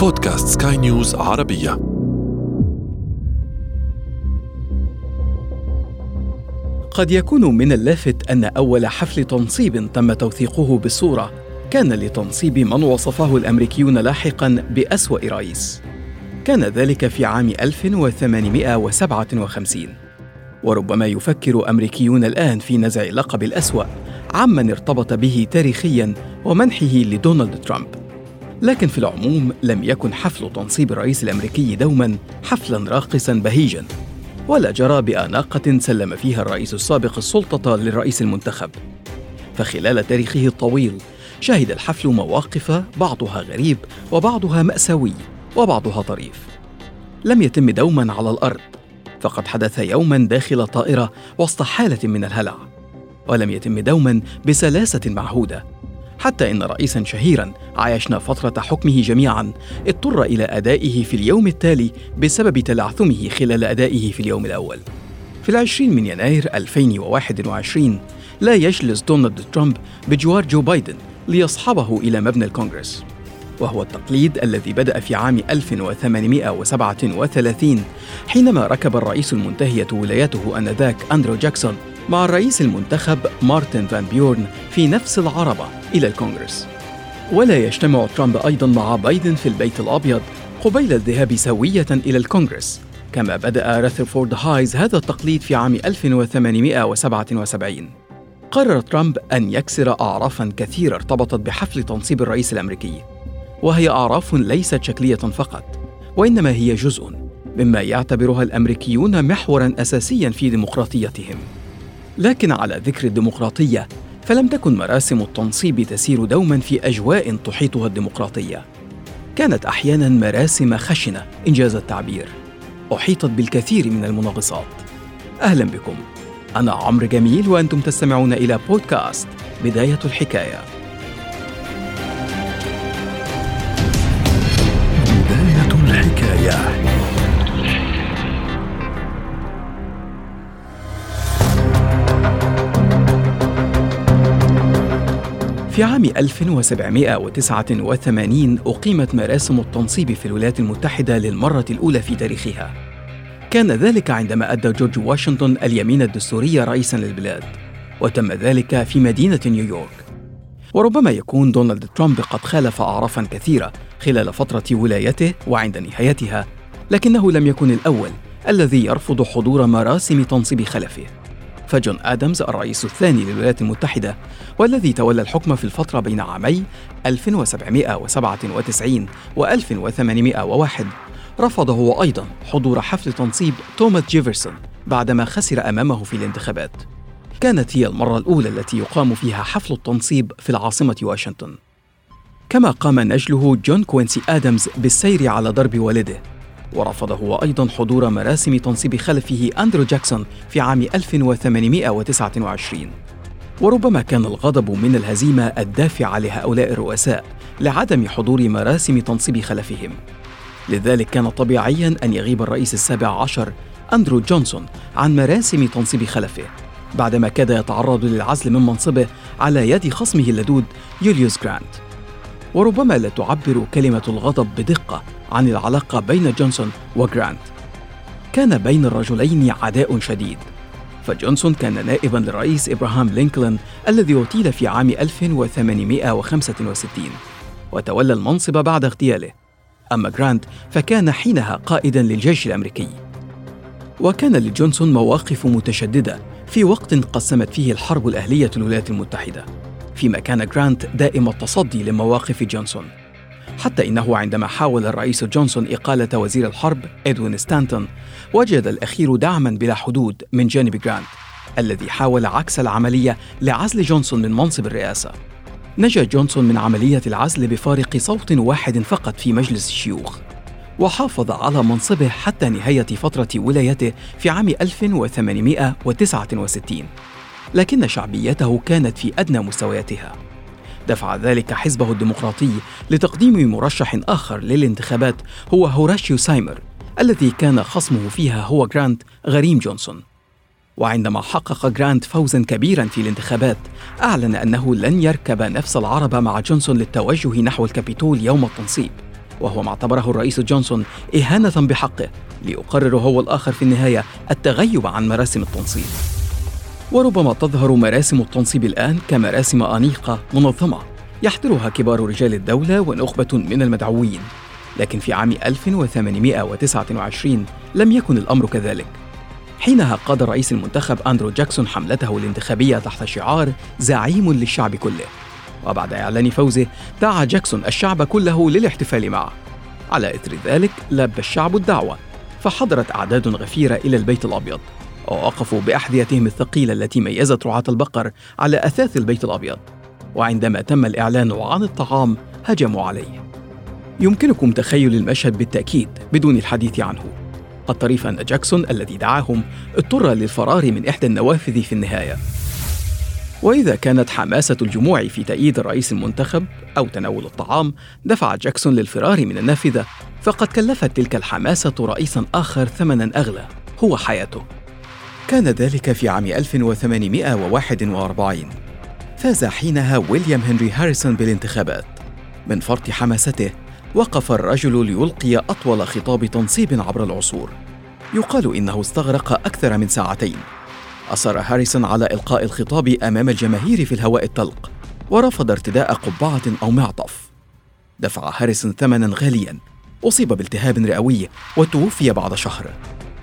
بودكاست سكاي نيوز عربية. قد يكون من اللافت أن أول حفل تنصيب تم توثيقه بالصورة. كان لتنصيب من وصفه الأمريكيون لاحقا بأسوأ رئيس. كان ذلك في عام 1857 وربما يفكر أمريكيون الآن في نزع لقب الأسوأ عمن ارتبط به تاريخيا ومنحه لدونالد ترامب. لكن في العموم لم يكن حفل تنصيب الرئيس الأمريكي دوما حفلا راقصا بهيجا ولا جرى بأناقة سلم فيها الرئيس السابق السلطة للرئيس المنتخب. فخلال تاريخه الطويل شهد الحفل مواقف بعضها غريب وبعضها مأساوي وبعضها طريف. لم يتم دوما على الأرض فقد حدث يوما داخل طائرة وسط حالة من الهلع. ولم يتم دوما بسلاسة معهودة حتى إن رئيسا شهيرا عايشنا فترة حكمه جميعا اضطر إلى أدائه في اليوم التالي بسبب تلعثمه خلال أدائه في اليوم الأول. في العشرين من يناير 2021 لا يجلس دونالد ترامب بجوار جو بايدن ليصحبه إلى مبنى الكونغرس. وهو التقليد الذي بدأ في عام 1837 حينما ركب الرئيس المنتهية ولايته آنذاك أندرو جاكسون مع الرئيس المنتخب مارتن فان بيورن في نفس العربة. إلى الكونغرس. ولا يجتمع ترامب أيضا مع بايدن في البيت الأبيض قبيل الذهاب سوية إلى الكونغرس. كما بدأ راثرفورد هايز هذا التقليد في عام 1877 قرر ترامب أن يكسر أعرافا كثيرة ارتبطت بحفل تنصيب الرئيس الأمريكي. وهي أعراف ليست شكلية فقط وإنما هي جزء مما يعتبرها الأمريكيون محورا أساسيا في ديمقراطيتهم. لكن على ذكر الديمقراطية فلم تكن مراسم التنصيب تسير دوما في أجواء تحيطها الديمقراطية. كانت أحيانا مراسم خشنة إنجاز التعبير. أحيطت بالكثير من المناغصات أهلا بكم. أنا عمرو جميل وأنتم تستمعون إلى بودكاست بداية الحكاية. في عام 1789 أقيمت مراسم التنصيب في الولايات المتحدة للمرة الأولى في تاريخها. كان ذلك عندما أدى جورج واشنطن اليمين الدستوري رئيسا للبلاد وتم ذلك في مدينة نيويورك. وربما يكون دونالد ترامب قد خالف أعرافا كثيرة خلال فترة ولايته وعند نهايتها لكنه لم يكن الأول الذي يرفض حضور مراسم تنصيب خلفه. فجون آدمز الرئيس الثاني للولايات المتحدة والذي تولى الحكم في الفترة بين عامي 1797 و 1801 رفض هو أيضا حضور حفل تنصيب توماس جيفرسون بعدما خسر أمامه في الانتخابات. كانت هي المرة الأولى التي يقام فيها حفل التنصيب في العاصمة واشنطن. كما قام نجله جون كوينسي آدمز بالسير على درب والده. ورفض هو أيضا حضور مراسم تنصيب خلفه أندرو جاكسون في عام 1829 وربما كان الغضب من الهزيمة الدافع لهؤلاء الرؤساء لعدم حضور مراسم تنصيب خلفهم. لذلك كان طبيعيا أن يغيب الرئيس السابع عشر أندرو جونسون عن مراسم تنصيب خلفه بعدما كاد يتعرض للعزل من منصبه على يد خصمه اللدود يوليسيس جرانت. وربما لا تعبر كلمة الغضب بدقة عن العلاقة بين جونسون وجرانت كان بين الرجلين عداء شديد. فجونسون كان نائبا للرئيس إبراهام لينكولن الذي اغتيل في عام 1865 وتولى المنصب بعد اغتياله. أما جرانت فكان حينها قائدا للجيش الأمريكي. وكان لجونسون مواقف متشددة في وقت قسمت فيه الحرب الأهلية الولايات المتحدة. فيما كان جرانت دائم التصدي لمواقف جونسون. حتى إنه عندما حاول الرئيس جونسون إقالة وزير الحرب إدوين ستانتون وجد الأخير دعما بلا حدود من جانب جرانت الذي حاول عكس العملية لعزل جونسون من منصب الرئاسة. نجا جونسون من عملية العزل بفارق صوت واحد فقط في مجلس الشيوخ وحافظ على منصبه حتى نهاية فترة ولايته في عام 1869 لكن شعبيته كانت في أدنى مستوياتها. دفع ذلك حزبه الديمقراطي لتقديم مرشح آخر للانتخابات هو هوراشيو سيمور الذي كان خصمه فيها هو جرانت غريم جونسون. وعندما حقق جرانت فوزا كبيرا في الانتخابات أعلن أنه لن يركب نفس العربة مع جونسون للتوجه نحو الكابيتول يوم التنصيب وهو ما اعتبره الرئيس جونسون إهانة بحقه ليقرر هو الآخر في النهاية التغيب عن مراسم التنصيب. وربما تظهر مراسم التنصيب الآن كمراسم أنيقة منظمة يحضرها كبار رجال الدولة ونخبة من المدعوين. لكن في عام 1829 لم يكن الأمر كذلك. حينها قاد الرئيس المنتخب أندرو جاكسون حملته الانتخابية تحت شعار زعيم للشعب كله. وبعد إعلان فوزه دعا جاكسون الشعب كله للاحتفال معه. على إثر ذلك لبى الشعب الدعوة فحضرت أعداد غفيرة إلى البيت الأبيض. ووقفوا بأحذيتهم الثقيلة التي ميزت رعاة البقر على أثاث البيت الأبيض. وعندما تم الإعلان عن الطعام هجموا عليه. يمكنكم تخيل المشهد بالتأكيد بدون الحديث عنه. الطريف أن جاكسون الذي دعاهم اضطر للفرار من إحدى النوافذ في النهاية. وإذا كانت حماسة الجموع في تأييد الرئيس المنتخب أو تناول الطعام دفع جاكسون للفرار من النافذة فقد كلفت تلك الحماسة رئيسا آخر ثمنا أغلى هو حياته. كان ذلك في عام 1841 فاز حينها ويليام هنري هاريسون بالانتخابات. من فرط حماسته وقف الرجل ليلقي أطول خطاب تنصيب عبر العصور. يقال إنه استغرق أكثر من ساعتين. أصر هاريسون على إلقاء الخطاب أمام الجماهير في الهواء الطلق ورفض ارتداء قبعة أو معطف. دفع هاريسون ثمنا غاليا أصيب بالتهاب رئوي وتوفي بعد شهر.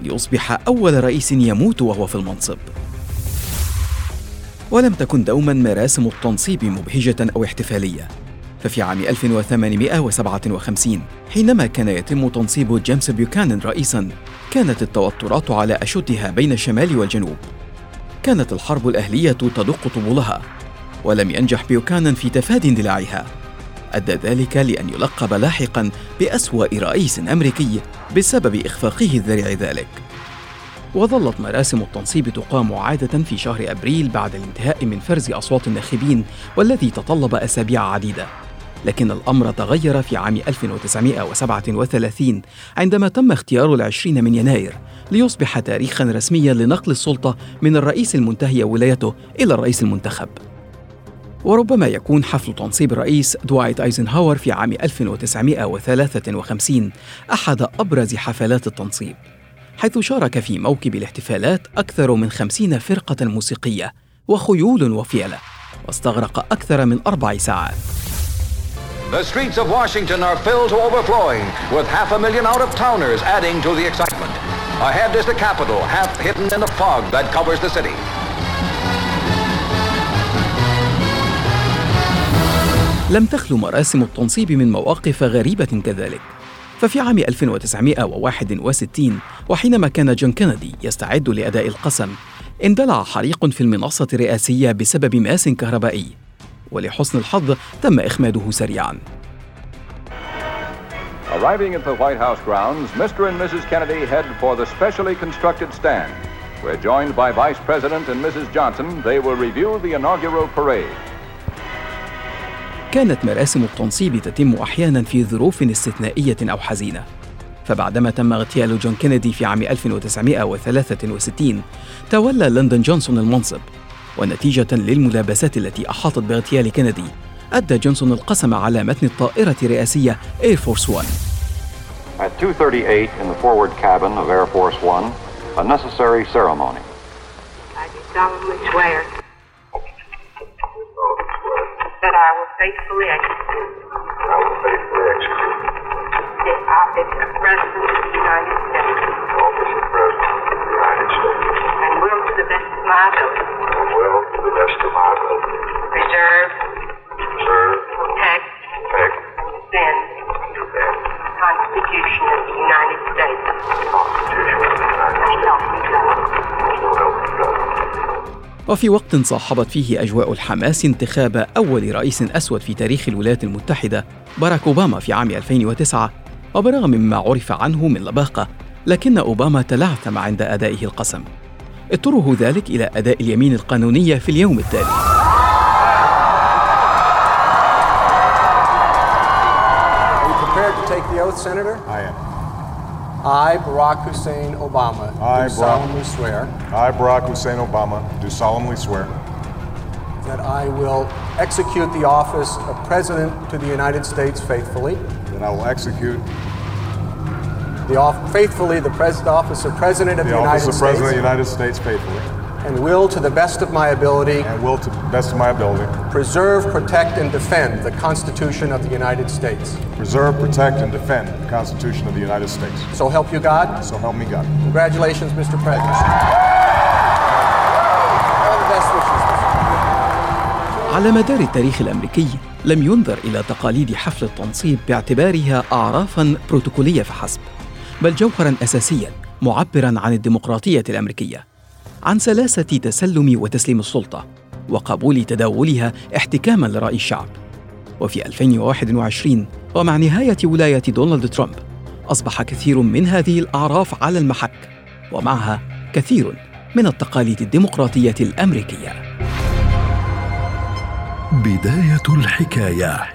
ليصبح أول رئيس يموت وهو في المنصب. ولم تكن دوما مراسم التنصيب مبهجة أو احتفالية. ففي عام 1857 حينما كان يتم تنصيب جيمس بيوكانن رئيسا كانت التوترات على أشدها بين الشمال والجنوب. كانت الحرب الأهلية تدق طبولها ولم ينجح بيوكانن في تفادي اندلاعها أدى ذلك لأن يلقب لاحقا بأسوأ رئيس أمريكي بسبب إخفاقه الذريع ذلك. وظلت مراسم التنصيب تقام عادة في شهر أبريل بعد الانتهاء من فرز أصوات الناخبين والذي تطلب أسابيع عديدة. لكن الأمر تغير في عام 1937 عندما تم اختيار العشرين من يناير ليصبح تاريخا رسميا لنقل السلطة من الرئيس المنتهي ولايته إلى الرئيس المنتخب. وربما يكون حفل تنصيب الرئيس دوايت ايزنهاور في عام 1953 أحد أبرز حفلات التنصيب حيث شارك في موكب الاحتفالات أكثر من خمسين فرقة موسيقية وخيول وفيلة واستغرق أكثر من أربع ساعات The streets of Washington are filled to overflowing, with half a million out-of-towners adding to the excitement. Ahead is the Capitol, half hidden in the fog that covers the city. لم تخلو مراسم التنصيب من مواقف غريبة كذلك ففي عام 1961 وحينما كان جون كينيدي يستعد لأداء القسم اندلع حريق في المنصة الرئاسية بسبب ماس كهربائي ولحسن الحظ تم إخماده سريعا Arriving at the White House grounds, Mr. and Mrs. Kennedy head for the specially constructed stand. We're joined by Vice President and Mrs. Johnson. They will review the inaugural parade. كانت مراسم التنصيب تتم أحيانا في ظروف استثنائية أو حزينة. فبعدما تم اغتيال جون كينيدي في عام 1963 تولى ليندون جونسون المنصب. ونتيجة للملابسات التي أحاطت باغتيال كينيدي أدى جونسون القسم على متن الطائرة الرئاسية Air Force One. At 2.38 in the forward cabin of Air Force One, a necessary ceremony. I do solemnly swear that I will faithfully execute. I will faithfully execute. The office of President of the United States. The office of President of the United States. And will to the best of my ability. And will, to the best of my ability, preserve, preserve, protect, protect, defend defend. The Constitution of the United States. وفي وقت صاحبت فيه أجواء الحماس انتخاب أول رئيس أسود في تاريخ الولايات المتحدة باراك أوباما في عام 2009 وبرغم مما عرف عنه من لباقة لكن أوباما تلعثم عند أدائه القسم اضطره ذلك إلى أداء اليمين القانونية في اليوم التالي Are you prepared to take the oath, Senator? I am. I, Barack Hussein Obama, I, do solemnly swear I, Barack Hussein Obama, do solemnly swear that I will execute the office of President to the United States faithfully, that I will execute the off- faithfully the pres- office of President of the, the United office of President of the States. United States faithfully and will, to the best of my ability, and will, to the best of my ability, preserve, protect, and defend the Constitution of the United States. preserve, protect, and defend the Constitution of the United States. So help you God. So help me God. Congratulations, Mr. President. All the best wishes, Mr. على مدار التاريخ الامريكي لم ينظر إلى تقاليد حفل التنصيب باعتبارها اعرافا بروتوكوليه فحسب بل جوهرا اساسيا معبرا عن الديمقراطيه الامريكيه عن سلاسة تسلم وتسليم السلطة وقبول تداولها احتكاما لرأي الشعب. وفي 2021 ومع نهاية ولاية دونالد ترامب أصبح كثير من هذه الأعراف على المحك ومعها كثير من التقاليد الديمقراطية الأمريكية. بداية الحكاية.